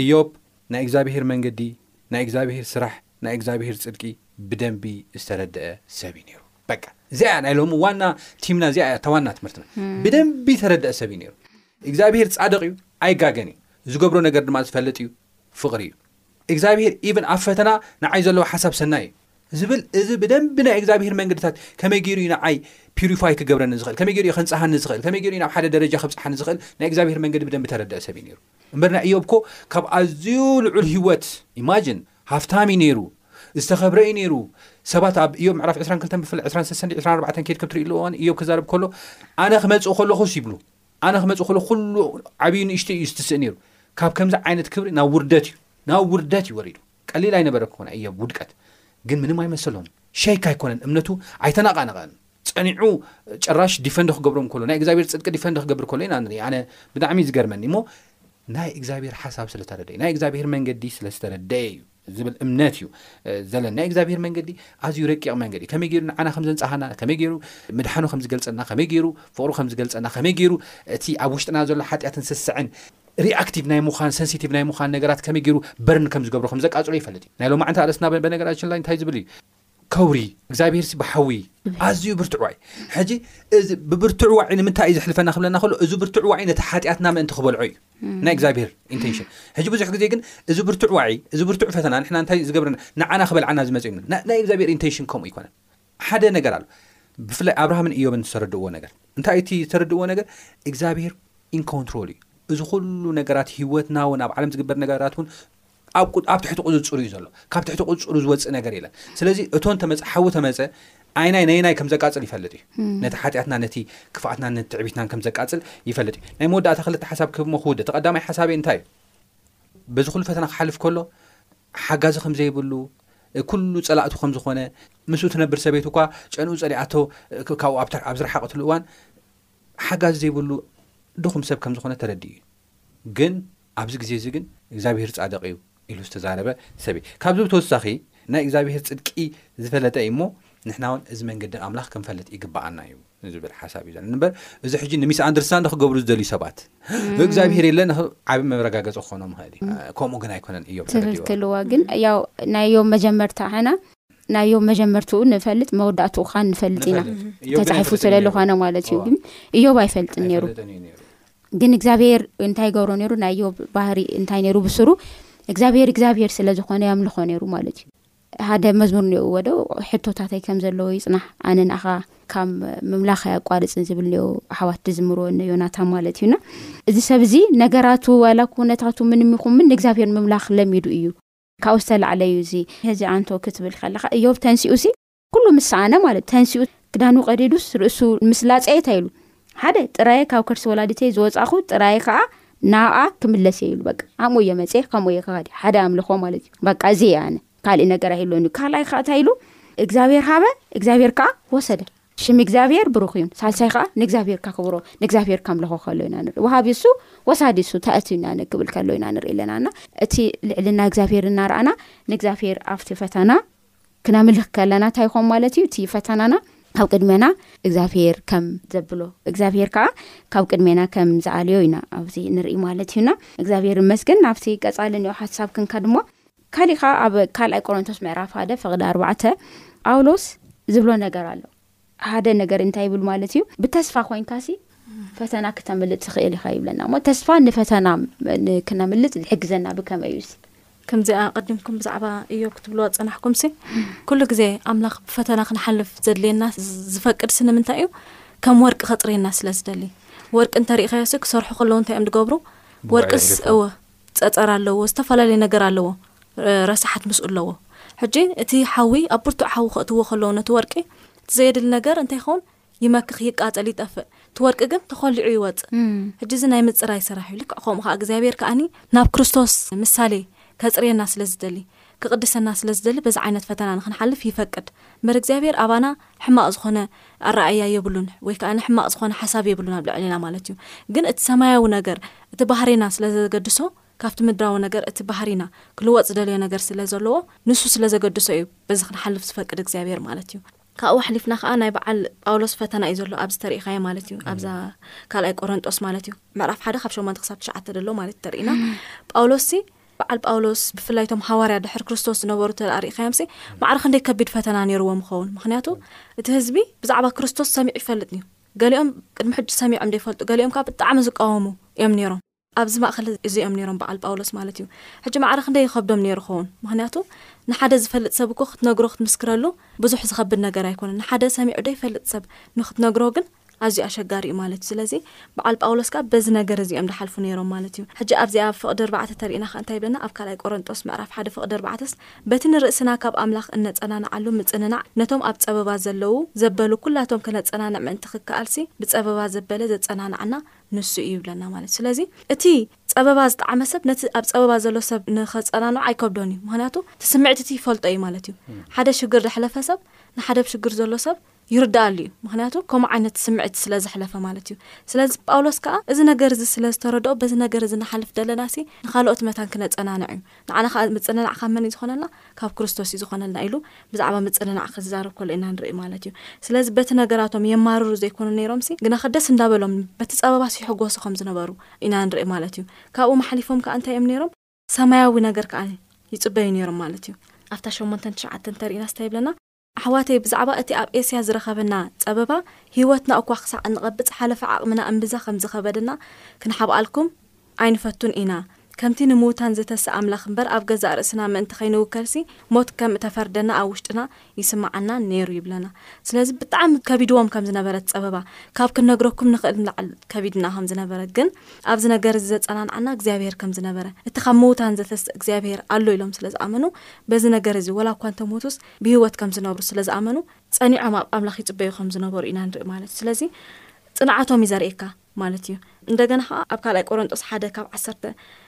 እዮብ ናይ እግዚኣብሄር መንገዲ ናይ እግዚኣብሄር ስራሕ ናይ እግዚኣብሄር ፅድቂ ብደንቢ ዝተረድአ ሰብ እዩ ነይሩ በቃ እዚኣ ናይ ሎሚ ዋና ቲምና እዚኣ እያ ተዋና ትምህርትና ብደንቢ ተረድአ ሰብ እዩ ነይሩ እግዚኣብሄር ጻድቅ እዩ ኣይጋገን እዩ ዝገብሮ ነገር ድማ ዝፈልጥ እዩ ፍቅሪ እዩ እግዚኣብሄር ኢቭን ኣብ ፈተና ንዓይ ዘለዎ ሓሳብ ሰናይ እዩ ዝብል እዚ ብደንቢ ናይ እግዚኣብሄር መንገድታት ከመይ ገይሩ እዩ ንዓይ ፒሪፋይ ክገብረኒ ዝኽእል ከመይ ገይሩ እዩ ከንጽሃኒ ዝኽእል ከመይ ገይሩ እዩ ናብ ሓደ ደረጃ ከብጽሓኒ ዝኽእል ናይ እግዚኣብሄር መንገዲ ብደንቢ ተረድአ ሰብ እዩ ነይሩ እምበር ናይ እዮብ ኮ ካብ ኣዝዩ ልዑል ህይወት ኢማጅን ሃፍታም እዩ ነይሩ ዝተኸብረ እዩ ነይሩ ሰባት ኣብ እዮብ ምዕራፍ 22 ብፍላይ 23 24 ኬድከብ ትርኢ ኣለዎ እዮብ ክዛረብ ከሎ ኣነ ክመፅእ ከለኹስ ይብሉ ኣነ ክመጽእ ከሎ ኩሉ ዓብዩ ንእሽተይ እዩ ዝትስእ ነይሩ ካብ ከምዚ ዓይነት ክብሪ ናብ ውርደት እዩ ናብ ውርደት እዩ ወሪዱ ቀሊል ኣይነበረ ክኾነ እዮብ ውድቀት ግን ምንም ኣይመሰሎን ሸይክ ኣይኮነን እምነቱ ኣይተናቓነቐን ጸኒዑ ጭራሽ ዲፈንድ ክገብሮም ከሎ ናይ እግዚኣብሔር ጽድቂ ዲፈንድ ክገብር ከሎ ኢና ንርኢ ኣነ ብጣዕሚ ዝገርመኒ እሞ ናይ እግዚኣብሔር ሓሳብ ስለተረደዩ ናይ እግዚኣብሔር መንገዲ ስለዝተረደየ እዩ ዝብል እምነት እዩ ዘለና ናይ እግዚኣብሄር መንገዲ ኣዝዩ ረቂቕ መንገዲ እዩ ከመይ ገይሩ ንዓና ከም ዘንፀሃና ከመይ ገይሩ ምድሓኑ ከም ዝገልፀልና ከመይ ገይሩ ፍቕሩ ከም ዝገልፀና ከመይ ገይሩ እቲ ኣብ ውሽጥና ዘሎ ሓጢኣትን ስስዕን ሪኣክቲቭ ናይ ምዃን ሰንሲቲቭ ናይ ምዃን ነገራት ከመይ ገይሩ በርን ከም ዝገብሮ ከም ዘቃፅሎ ይፈልጥ እዩ ናይ ሎማዕንቲ ኣርእስትና በነገራችን ላይ እንታይ ዝብል እዩ ከውሪ እግዚኣብሄርሲ ብሓዊ ኣዝዩ ብርቱዕ ዋዒ ሕጂ እዚ ብብርቱዕ ዋዒ ንምንታይ እዩ ዘሕልፈና ክብለና ከሎ እዚ ብርቱዕ ዋዒ ነቲ ሓጢኣትና ምእንቲ ክበልዖ እዩ ናይ እግዚኣብሄር ኢንቴንሽን ሕጂ ብዙሕ ግዜ ግን እዚ ብርቱዕ ዋዒ እዚ ብርቱዕ ፈተና ንሕና እንታይ ዝገብረና ንዓና ክበልዓና ዝመፅ እዩ ናይ እግዚኣብሄር ኢንቴንሽን ከምኡ ኣይኮነን ሓደ ነገር ኣሎ ብፍላይ ኣብርሃምን እዮብን ዝተረድእዎ ነገር እንታይ እቲ ዝተረድእዎ ነገር እግዚኣብሄር ኢንኮንትሮል እዩ እዚ ኩሉ ነገራት ሂወትና እውን ኣብ ዓለም ዝግበር ነገራት እውን ኣብ ኣብ ትሕቲ ቁጽጽሩ እዩ ዘሎ ካብ ትሕቲ ቁጽጽሩ ዝወጽእ ነገር የለን ስለዚ እቶ እንተመፀ ሓዊ ተመፀ ኣይናይ ነይናይ ከም ዘቃፅል ይፈልጥ እዩ ነቲ ሓጢኣትና ነቲ ክፍኣትና ንትዕቢትናን ከም ዘቃፅል ይፈልጥ እዩ ናይ መወዳእታ ክልተ ሓሳብ ክህብሞ ክውደ ተቀዳማይ ሓሳብ እንታይ እዩ በዚ ኩሉ ፈተና ክሓልፍ ከሎ ሓጋዚ ከም ዘይብሉ ኩሉ ፀላእቱ ከም ዝኾነ ምስኡ ትነብር ሰበይት እኳ ጨንኡ ፀሊኣቶ ካብኡ ኣብ ዝረሓቐትሉ እዋን ሓጋዚ ዘይብሉ ድኹም ሰብ ከም ዝኾነ ተረድእ እዩ ግን ኣብዚ ግዜ እዚ ግን እግዚኣብሄር ጻድቕ እዩ ኢሉ ዝተዛረበ ሰብ እዩ። ካብዚ ብተወሳኺ ናይ እግዚኣብሄር ጽድቂ ዝፈለጠ እዩ እሞ ንሕና እውን እዚ መንገዲ ኣምላኽ ክንፈልጥ ይግብኣና እዩ ዝብል ሓሳብ እዩ ዘለን እምበር እዚ ሕጂ ንሚስ ኣንደርስታንድ ክገብሩ ዝደልዩ ሰባት እግዚኣብሄር የለን ዓቢ መረጋገጺ ክኾኖም ይኽእል እዩ ከምኡ ግን ኣይኮነን እዮም
ትብል ክልዋ ግን ያው ናዮም መጀመርታ ሕና ናዮ መጀመርትኡ ንፈልጥ መወዳእትኡ ኻን ንፈልጥ ኢና ተጻሒፉ ስለ ዝኾነ ማለት እዩ ግን እዮብ ኣይፈልጥን ነይሩ ግን እግዚኣብሄር እንታይ ይገብሮ ነይሩ ናይ ዮብ ባህሪ እንታይ ነይሩ ብስሩ እግዚኣብሄር እግዚኣብሄር ስለ ዝኾነ የምልኾ ነይሩ ማለት እዩ ሓደ መዝሙር ኒኦ ወዶ ሕቶታተይ ከም ዘለዎ ይፅናሕ ኣነ ንኣኻ ካብ ምምላኽ ኣያቋርፅን ዝብል ኒኦ ኣሕዋት ትዝምርዎ ነ ዮናታን ማለት እዩና እዚ ሰብ እዚ ነገራቱ ዋላ ኩነታቱ ምንም ይኹን ምን ንእግዚኣብሄር ምምላኽ ለሚዱ እዩ ካብኡ ዝተላዕለ እዩ እዚ እዚ ኣንቶ ክትብል ከለካ እዮብ ተንስኡ ሲ ኩሉ ምስ ሰኣነ ማለት ተንሲኡ ክዳኑ ቀዲዱስ ርእሱ ምስ ላጸየ ታይ ኢሉ ሓደ ጥራየ ካብ ከርሲ ወላዲተይ ዝወጻኹ ጥራየ ከኣ ናብኣ ክምለስ እየ ኢሉ በቃ ኣምኡ እየ መጽየ ከምኡ እየ ክኸዲ ሓደ ኣምልኾ ማለት እዩ በቃ እዚ እየ ኣነ ካልእ ነገር ኣይህሎን እዩ ካልኣይ ከዓ እንታይ ኢሉ እግዚኣብሔር ሃበ እግዚኣብሔር ከዓ ወሰደ ሽም እግዚኣብሔር ብሩኽ እዩን ሳልሳይ ከዓ ንእግዚኣብሔር ከክብሮ ንእግዚኣብሔር ከምልኾ ከሎ ኢና ንርኢ ወሃቢ እሱ ወሳዲ እሱ ተእት ኢና ንክብል ከሎ ኢና ንርኢ ኣለናና እቲ ልዕልና እግዚኣብሔር እናርኣና ንእግዚኣብሔር ኣብቲ ፈተና ክነምልኽ ከለና እንታይ ይኾን ማለት እዩ እቲ ፈተናና ካብ ቅድሜና እግዚኣብሄር ከም ዘብሎ እግዚኣብሄር ከዓ ካብ ቅድሜና ከም ዝኣልዮ ኢና ኣብዚ ንርኢ ማለት እዩና እግዚኣብሄር መስግን ናብቲ ቀፃሊ ኒኦ ሓሳብ ክንካ ድማ ካሊእ ከዓ ኣብ ካልኣይ ቆሮንቶስ ምዕራፍ ሓደ ፍቅዲ ኣርባዕተ ጳውሎስ ዝብሎ ነገር ኣሎ ሓደ ነገር እንታይ ይብል ማለት እዩ ብተስፋ ኮይንካሲ ፈተና ክተምልጥ ትኽእል ኢኻ ይብለና እሞ ተስፋ ንፈተና ክነምልጥ ዝሕግዘና ብከመይ እዩ
ከምዚኣ ቀዲምኩም ብዛዕባ እዮ ክትብልዎ ፀናሕኩም ሲ ኩሉ ግዜ ኣምላኽ ብፈተና ክንሓልፍ ዘድልየና ዝፈቅድ ሲ ንምንታይ እዩ ከም ወርቂ ከፅርየና ስለ ዝደሊ ወርቂ እንተሪእኻዮ ሲ ክሰርሑ ከለዉ እንታይ እዮም ዝገብሩ ወርቅስ እወ ጸጸር ኣለዎ ዝተፈላለየ ነገር ኣለዎ ረሳሓት ምስኡ ኣለዎ ሕጂ እቲ ሓዊ ኣብ ብርቱዕ ሓዊ ከእትዎ ከለዉ ነቲ ወርቂ እቲ ዘየድሊ ነገር እንታይ ይኸውን ይመክኽ ይቃጸል ይጠፍእ እቲ ወርቂ ግን ተኾሊዑ ይወጽእ ሕጂ እዚ ናይ ምጽራይ ስራሕ እዩ ልክዕ ከምኡ ከዓ እግዚኣብሔር ከዓኒ ናብ ክርስቶስ ምሳሌ ከጽርየና ስለ ዝደሊ ክቕድሰና ስለ ዝደሊ በዚ ዓይነት ፈተና ንኽንሓልፍ ይፈቅድ እምበር እግዚኣብሄር ኣባና ሕማቕ ዝኾነ ኣረኣእያ የብሉን ወይ ከኣ ሕማቕ ዝኾነ ሓሳብ የብሉን ኣብ ልዕሌና ማለት እዩ ግን እቲ ሰማያዊ ነገር እቲ ባህሪና ስለ ዘገድሶ ካብቲ ምድራዊ ነገር እቲ ባህሪና ክልወጥ ዝደለዮ ነገር ስለ ዘለዎ ንሱ ስለ ዘገድሶ እዩ በዚ ክንሓልፍ ዝፈቅድ እግዚኣብሄር ማለት እዩ። ካብኡ ኣሕሊፍና ከኣ ናይ በዓል ጳውሎስ ፈተና እዩ ዘሎ ኣብዚ ተርኢኻዮ ማለት እዩ ኣብዛ ካልኣይ ቆረንጦስ ማለት እዩ ምዕራፍ ሓደ ካብ ሸሞንተ ክሳብ ትሽዓተ ዘሎ ማለት እዩ ተርኢና ጳውሎስ በዓል ጳውሎስ ብፍላይ እቶም ሃዋርያ ድሕሪ ክርስቶስ ዝነበሩ ተድኣ ርኢኻዮምሲ ማዕረ ክንደይ ከቢድ ፈተና ኔርዎም ይኸውን ምኽንያቱ እቲ ህዝቢ ብዛዕባ ክርስቶስ ሰሚዑ ይፈልጥንዩ ገሊኦም ቅድሚ ሕጂ ሰሚዖም ዘይፈልጡ ገሊኦም ከኣ ብጣዕሚ ዝቃወሙ እዮም ኔሮም ኣብዚ ማእከል እዚ እዮም ኔሮም በዓል ጳውሎስ ማለት እዩ ሕጂ ማዕረ ክንደይ ይኸብዶም ኔሩ ይኸውን ምኽንያቱ ንሓደ ዝፈልጥ ሰብ እኮ ክትነግሮ ክትምስክረሉ ብዙሕ ዝኸብድ ነገር ኣይኮነን ንሓደ ሰሚዑ ደይፈልጥ ሰብ ንኽትነግሮ ግን ኣዝዩ ኣሸጋሪ እዩ ማለት እዩ ስለዚ በዓል ጳውሎስ ከኣ በዚ ነገር እዚ እዮም ዝሓልፉ ነይሮም ማለት እዩ ሕጂ ኣብዚ ኣብ ፍቕዲ ኣርባዕተ ተርኢና ከኣ እንታይ ይብለና ኣብ ካልኣይ ቆረንጦስ ምዕራፍ ሓደ ፍቕዲ ኣርባዕተስ በቲ ንርእስና ካብ ኣምላኽ እነጸናንዓሉ ምጽንናዕ ነቶም ኣብ ጸበባ ዘለዉ ዘበሉ ኩላቶም ከነጸናንዕ ምእንቲ ክከኣልሲ ብጸበባ ዘበለ ዘጸናንዓና ንሱ እዩ ይብለና ማለት እዩ ስለዚ እቲ ጸበባ ዝጠዓመ ሰብ ነቲ ኣብ ጸበባ ዘሎ ሰብ ንኸጸናንዖ ኣይከብዶን እዩ ምክንያቱ እቲ ስምዒት እቲ ይፈልጦ እዩ ማለት እዩ ሓደ ሽግር ዘሕለፈ ሰብ ንሓደ ብ ሽግር ዘሎ ሰብ ይርድኣሉ እዩ ምክንያቱ ከምኡ ዓይነት ስምዒት ስለ ዘሕለፈ ማለት እዩ ስለዚ ጳውሎስ ከኣ እዚ ነገር እዚ ስለ ዝተረድኦ በዚ ነገር እዚ ንሓልፍ ደለናሲ ንኻልኦት መታን ክነጸናንዕ እዩ ንዓና ከኣ ምጽንናዕ ካብ መን እዩ ዝኾነልና ካብ ክርስቶስ እዩ ዝኾነልና ኢሉ ብዛዕባ ምጽንናዕ ክዛረብ ከሎ ኢና ንርኢ ማለት እዩ ስለዚ በቲ ነገራቶም የማርሩ ዘይኮኑ ነይሮምሲ ግናኸ ደስ እንዳበሎም በቲ ጸበባስ ይሕጎሱ ከም ዝነበሩ ኢና ንርኢ ማለት እዩ ካብኡ ማሓሊፎም ከኣ እንታይ እዮም ነይሮም ሰማያዊ ነገር ከኣ ይጽበዩ ነይሮም ማለት እዩ ኣብታ ሸሞንተን ትሽዓተን ተርእናስ እንታይ ይብለና ኣሕዋተይ ብዛዕባ እቲ ኣብ ኤስያ ዝረኸበና ጸበባ ህይወትና እኳ ክሳዕ እንቐብጽ ሓለፋ ዓቕምና እምብዛ ከም ዝኸበደና ክንሓብኣልኩም ኣይንፈቱን ኢና። ከምቲ ንምዉታን ዝተሰ ኣምላኽ እምበር ኣብ ገዛእ ርእስና ምእንቲ ከይንውከልሲ ሞት ከም እተፈርደና ኣብ ውሽጥና ይስምዓና ነይሩ ይብለና። ስለዚ ብጣዕሚ ከቢድዎም ከም ዝነበረ እቲ ጸበባ ካብ ክንነግረኩም ንኽእል ንላዕሊ ከቢድና ከም ዝነበረ ግን ኣብዚ ነገር እዚ ዘጸናንዓና እግዚኣብሄር ከም ዝነበረ እቲ ካብ ምዉታን ዘተስእ እግዚኣብሄር ኣሎ ኢሎም ስለ ዝኣመኑ በዚ ነገር እዚ ወላ እኳ እንተ ሞቱስ ብህይወት ከም ዝነብሩ ስለ ዝኣመኑ ጸኒዖም ኣብ ኣምላኽ ይጽበዩ ከም ዝነበሩ ኢና ንርኢ ማለት እዩ ስለዚ ጽንዓቶም እዩ ዘርእየካ ማለት እዩ እንደገና ከኣ ኣብ ካልኣይ ቆረንጦስ ሓደ ካብ ዓሰርተ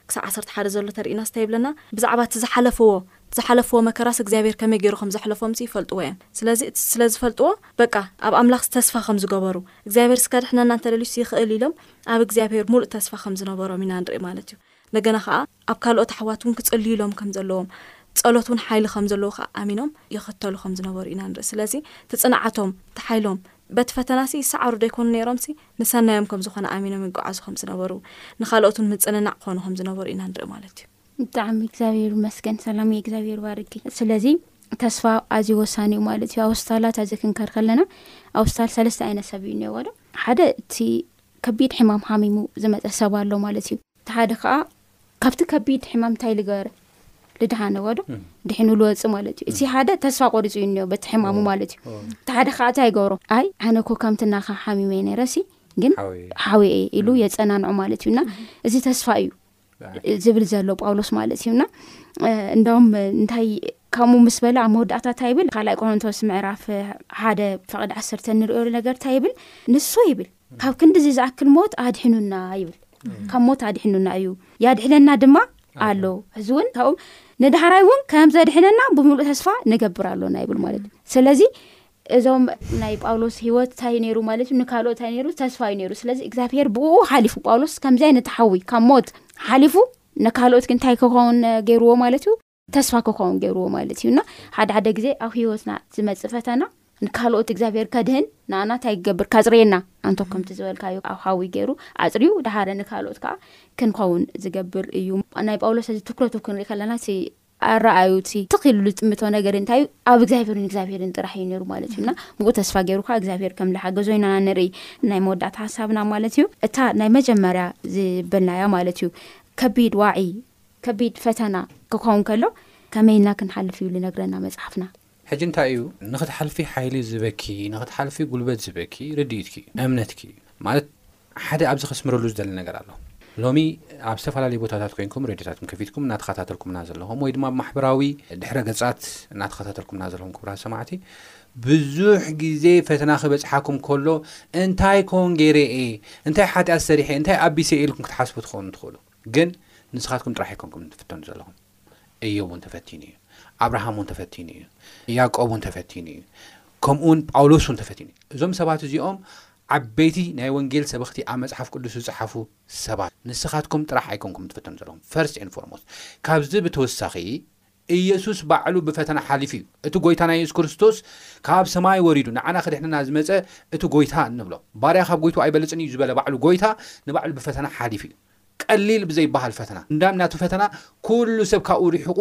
ክሳብ ዓሰርተ ሓደ ዘሎ ተርእይና ስታይ ይብለና ብዛዕባ እቲ ዝሓለፍዎ ዝሓለፍዎ መከራስ እግዚኣብሄር ከመይ ገይሩ ከም ዘሕለፎምሲ ይፈልጥዎ እዮም ስለዚ እቲ ስለ ዝፈልጥዎ በቃ ኣብ ኣምላኽስ ተስፋ ከም ዝገበሩ እግዚኣብሄርስ ከድሕነና እንተደልዩስ ይኽእል ኢሎም ኣብ እግዚኣብሄር ሙሉእ ተስፋ ከም ዝነበሮም ኢና ንርኢ ማለት እዩ እንደገና ኸኣ ኣብ ካልኦት ኣሕዋት እውን ክጽልዩሎም ከም ዘለዎም፣ ጸሎት እውን ሓይሊ ከም ዘለዎ ኸኣ ኣሚኖም ይኽተሉ ከም ዝነበሩ ኢና ንርኢ። ስለዚ እቲ ጽንዓቶም፣ እቲ ሓይሎም፣ በቲ ፈተናሲ ይሰዓሩ ዶ ኣይኰኑን ነይሮምሲ፣ ንሰናዮም ከም ዝዀነ ኣሚኖም ይጐዓዙ ከም ዝነበሩ፣ ንኻልኦት እውን ምጽንናዕ ክዀኑ ከም ዝነበሩ ኢና ንርኢ ማለት እዩ።
ብጣዕሚ እግዚኣብሔር ይመስገን ሰላምየ እግዚኣብሔር ይባርኪ ስለዚ ተስፋ ኣዝዩ ወሳኒ እዩ ማለት እዩ ኣውስታላት ኣዚ ክንከር ከለና ኣውስታል ሰለስተ ዓይነት ሰብ እዩ እኒኦዎ ዶ ሓደ እቲ ከቢድ ሕማም ሓሚሙ ዝመጸ ሰብ ኣሎ ማለት እዩ። እቲ ሓደ ከኣ ካብቲ ከቢድ ሕማም እንታይ ልገበረ ልድሓነወ ዶ ድሒኑ ልወጽእ ማለት እዩ። እቲ ሓደ ተስፋ ቆሪጹ እዩ እኒኦ በቲ ሕማሙ ማለት እዩ። እቲ ሓደ ከኣ እንታይ ይገብሮ ኣይ ኣነ እኮ ከምቲ ናኻ ሓሚመ ነይረሲ ግን ሓውየ እየ ኢሉ የጸናንዖ ማለት እዩ። እና እዚ ተስፋ እዩ ዝብል ዘሎ ጳውሎስ ማለት እዩ እና እንዳውም እንታይ ከምኡ ምስ በለ ኣብ መወዳእታ እታ ይብል ካልኣይ ቆሮንቶስ ምዕራፍ ሓደ ፈቅዲ ዓሰርተ ንሪኦ ነገር እታ ይብል ንሶ ይብል ካብ ክንዲዚ ዝኣክል ሞት ኣድሕኑና ይብል ካብ ሞት ኣድሕኑና እዩ ያድሕነና ድማ ኣሎ እዚ እውን ካብኡ ንዳህራይ እውን ከም ዘድሕነና ብምሉእ ተስፋ ንገብር ኣሎና ይብል ማለት እዩ ስለዚ እዞም ናይ ጳውሎስ ህይወት ታይ ነይሩ ማለት እዩ ንካልኦት ታይ ነይሩ ተስፋ እዩ ነይሩ ስለዚ እግዚኣብሄር ብኡ ሓሊፉ ጳውሎስ ከምዚ ዓይነት ሓዊ ካብ ሞት ሓሊፉ ንካልኦት ግን ታይ ክኸውን ገይርዎ ማለት እዩ ተስፋ ክኸውን ገይርዎ ማለት እዩ እና ሓደ ሓደ ግዜ ኣብ ህይወትና ዝመፅእ ፈተና ንካልኦት እግዚኣብሄር ከድህን ንኣና ታይ ክገብር ካፅርየና ኣንቶ ከምቲ ዝበልካዩ ኣብ ሓዊ ገይሩ ኣፅርዩ ድሓረ ንካልኦት ከዓ ክንኸውን ዝገብር እዩ ናይ ጳውሎስ እዚ ትኩረቱ ክንሪኢ ከለና ኣረኣእዩ እቲ ትኽ ኢሉ ዝጥምቶ ነገር እንታይ እዩ? ኣብ እግዚኣብሔርን እግዚኣብሔርን ጥራሕ እዩ ነይሩ ማለት እዩ እና ብኡ ተስፋ ገይሩ ከዓ እግዚኣብሔር ከም ዝሓገዞ ኢና ንርኢ ናይ መወዳእታ ሓሳብና ማለት እዩ እታ ናይ መጀመርያ ዝበልናያ ማለት እዩ ከቢድ ዋዒ ከቢድ ፈተና ክኸውን ከሎ ከመይ ኢልና ክንሓልፍ እዩ ዝነግረና መፅሓፍና።
ሕጂ እንታይ እዩ ንኽትሓልፊ ሓይሊ ዝህበኪ ንኽትሓልፊ ጉልበት ዝህበኪ ርድኢትኪ እዩ እምነትኪ እዩ ማለት ሓደ ኣብዚ ከስምረሉ ዝደሊ ነገር ኣሎ። ሎሚ ኣብ ዝተፈላለዩ ቦታታት ኮይንኩም ሬድዮታትኩም ከፊትኩም እናተኸታተልኩምና ዘለኹም ወይ ድማ ኣብ ማሕበራዊ ድሕረ ገጻት እናተኸታተልኩምና ዘለኹም ክቡራት ሰማዕቲ ብዙሕ ግዜ ፈተና ክበጽሓኩም ከሎ እንታይ ኮን ገይረ እየ እንታይ ሓጢኣት ሰሪሐ እንታይ ኣቢሰ እየ ኢልኩም ክትሓስቡ ትኾኑ ትኽእሉ ግን ንስኻትኩም ጥራሕ ኣይኮንኩም ትፍተኑ ዘለኹም እዮብ እውን ተፈቲኑ እዩ ኣብርሃም እውን ተፈቲኑ እዩ ያቆብ እውን ተፈቲኑ እዩ ከምኡ ውን ጳውሎስ እውን ተፈቲኑ እዩ እዞም ሰባት እዚኦም ዓበይቲ ናይ ወንጌል ሰበክቲ ኣብ መፅሓፍ ቅዱስ ዝፅሓፉ ሰባት ንስኻትኩም ጥራሕ ኣይኮንኩም ትፈተኑ ዘለኹም ፈርስት ን ፎርሞስ ካብዚ ብተወሳኺ ኢየሱስ ባዕሉ ብፈተና ሓሊፉ እዩ እቲ ጎይታ ናይ የሱስ ክርስቶስ ካብ ሰማይ ወሪዱ ንዓና ክድሕንና ዝመፀ እቲ ጎይታ እንብሎ ባርያ ካብ ጎይቱ ኣይበልፅን እዩ ዝበለ ባዕሉ ጎይታ ንባዕሉ ብፈተና ሓሊፉ እዩ ቀሊል ብዘይበሃል ፈተና እንዳም ናቱ ፈተና ኩሉ ሰብ ካብኡ ሪሕቁ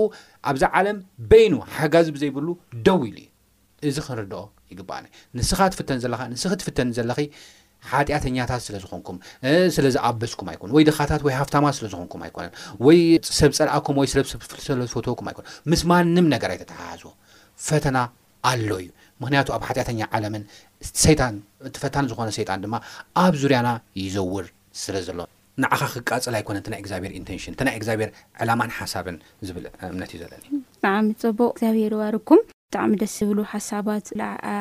ኣብዛ ዓለም በይኑ ሓጋዚ ብዘይብሉ ደው ኢሉ እዩ እዚ ክንርድኦ ይግበኣና ንስኻ ትፍተን ዘለኻ ንስኺ ትፍተኒ ዘለኺ ሓጢኣተኛታት ስለ ዝኾንኩም ስለ ዝኣበስኩም ኣይኮነ ወይ ድኻታት ወይ ሃፍታማት ስለ ዝኾንኩም ኣይኮነን ወይ ሰብ ጸልኣኩም ወይ ስለ ስለ ዝፈትወኩም ኣይኮነ ምስ ማንም ነገር ኣይተተሓሓዝዎ ፈተና ኣሎ እዩ ምክንያቱ ኣብ ሓጢኣተኛ ዓለምን ሰይጣን እቲ ፈታኒ ዝኾነ ሰይጣን ድማ ኣብ ዙርያና ይዘውር ስለ ዘሎ ንዓኻ ክቃጸል ኣይኮነን እቲ ናይ እግዚኣብሔር ኢንተንሽን እቲ ናይ እግዚኣብሔር ዕላማን ሓሳብን ዝብል እምነት እዩ ዘለኒ።
ብጣዕሚ ጽቡቅ እግዚኣብሄር ይባርኩም ብጣዕሚ ደስ ዝብሉ ሓሳባት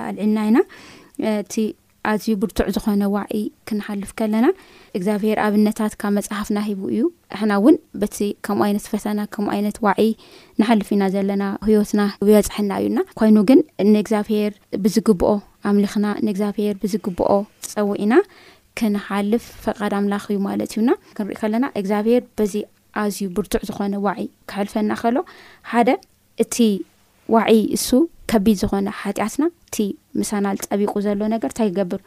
ኣልዕልና ኢና እቲ ኣዝዩ ብርቱዕ ዝኾነ ዋዒ ክንሓልፍ ከለና እግዚኣብሄር ኣብነታት ካብ መጽሓፍና ሂቡ እዩ ሕና እውን በቲ ከምኡ ዓይነት ፈተና ከምኡ ዓይነት ዋዒ ንሓልፍ ኢና ዘለና ህይወትና ይበጽሐና እዩና ኮይኑ ግን ንእግዚኣብሄር ብዝግብኦ ኣምልኽና ንእግዚኣብሄር ብዝግብኦ ጸውዒና ክንሓልፍ ፈቃድ ኣምላኽ እዩ ማለት እዩ እና ክንሪኢ ከለና እግዚኣብሔር በዚ ኣዝዩ ብርቱዕ ዝኾነ ዋዒ ክሐልፈና ከሎ ሓደ እቲ ዋዒ እሱ ከቢድ ዝኾነ ሓጢኣትና እቲ ምሳናል ፀቢቁ ዘሎ ነገር እንታይ ክገብር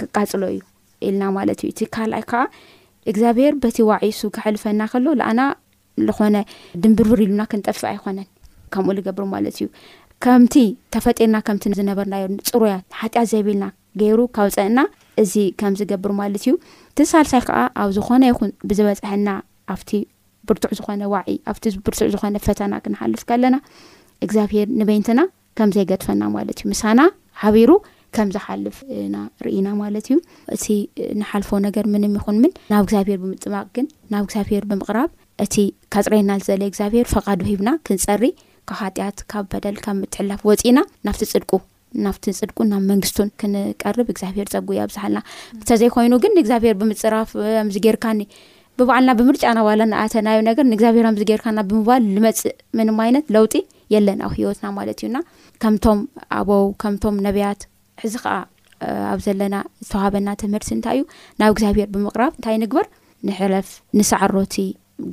ክቃፅሎ እዩ ኢልና ማለት እዩ እቲ ካልኣይ ከዓ እግዚኣብሔር በቲ ዋዒ እሱ ክሐልፈና ከሎ ለኣና ልኾነ ድንብርብር ኢሉና ክንጠፍእ ኣይኾነን ከምኡ ልገብር ማለት እዩ ከምቲ ተፈጢርና ከምቲ ዝነበርናዮ ፅሩያት ሓጢኣት ዘይብልና ገይሩ ካውፀእና እዚ ከም ዝገብር ማለት እዩ እቲ ሳልሳይ ከዓ ኣብ ዝኾነ ይኹን ብዝበፅሐና ኣብቲ ብርቱዕ ዝኾነ ዋዒ ኣብቲ ብርቱዕ ዝኾነ ፈተና ክንሓልፍ ከለና እግዚኣብሄር ንበይንትና ከም ዘይገድፈና ማለት እዩ። ምሳና ሓቢሩ ከም ዝሓልፍ ኢና ርኢና ማለት እዩ። እቲ ንሓልፎ ነገር ምንም ይኹን ምን ናብ እግዚኣብሄር ብምጥማቕ ግን ናብ እግዚኣብሄር ብምቕራብ እቲ ካጽረየና ዝዘለ እግዚኣብሄር ፈቓዱ ሂብና ክንጸሪ ካብ ሓጢኣት ካብ በደል ካብ ምትሕላፍ ወጺእና ናብቲ ጽድቁ ናብቲ ፅድቁ ናብ መንግስቱን ክንቀርብ እግዚኣብሄር ፀጉ ኣብዝሓልና እንተዘይኮይኑ ግን ንእግዚኣብሄር ብምፅራፍ ኣዚ ጌርካኒ ብባዕልና ብምርጫ ናባልና ንኣተናዮ ነገር ንእግዚኣብሄር ኣዚ ጌርካና ብምባል ልመፅእ ምንም ዓይነት ለውጢ የለን ኣብ ህይወትና ማለት እዩ እና ከምቶም ኣበው ከምቶም ነብያት ሕዚ ከዓ ኣብ ዘለና ዝተዋሃበና ትምህርቲ እንታይ እዩ ናብ እግዚኣብሔር ብምቕራብ እንታይ ንግበር ንሕለፍ ንሰዓሮቲ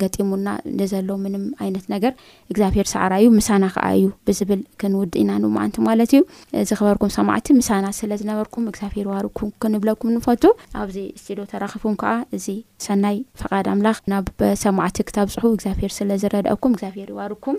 ገጢሙና ንዘሎ ምንም ዓይነት ነገር እግዚኣብሄር ሰዕራ እዩ ምሳና ከዓ እዩ ብዝብል ክንውድ ኢና ንመዓንቲ ማለት እዩ ዝክበርኩም ሰማዕቲ ምሳና ስለ ዝነበርኩም እግዚኣብሄር ዋርኩ ክንብለኩም ንፈቱ ኣብዚ ስቲዶ ተራኪብኩም ከዓ እዚ ሰናይ ፈቃድ ኣምላኽ ናብ ሰማዕቲ ክተብፅሑ እግዚኣብሄር ስለ ዝረዳእኩም እግዚኣብሄር ይዋርኩም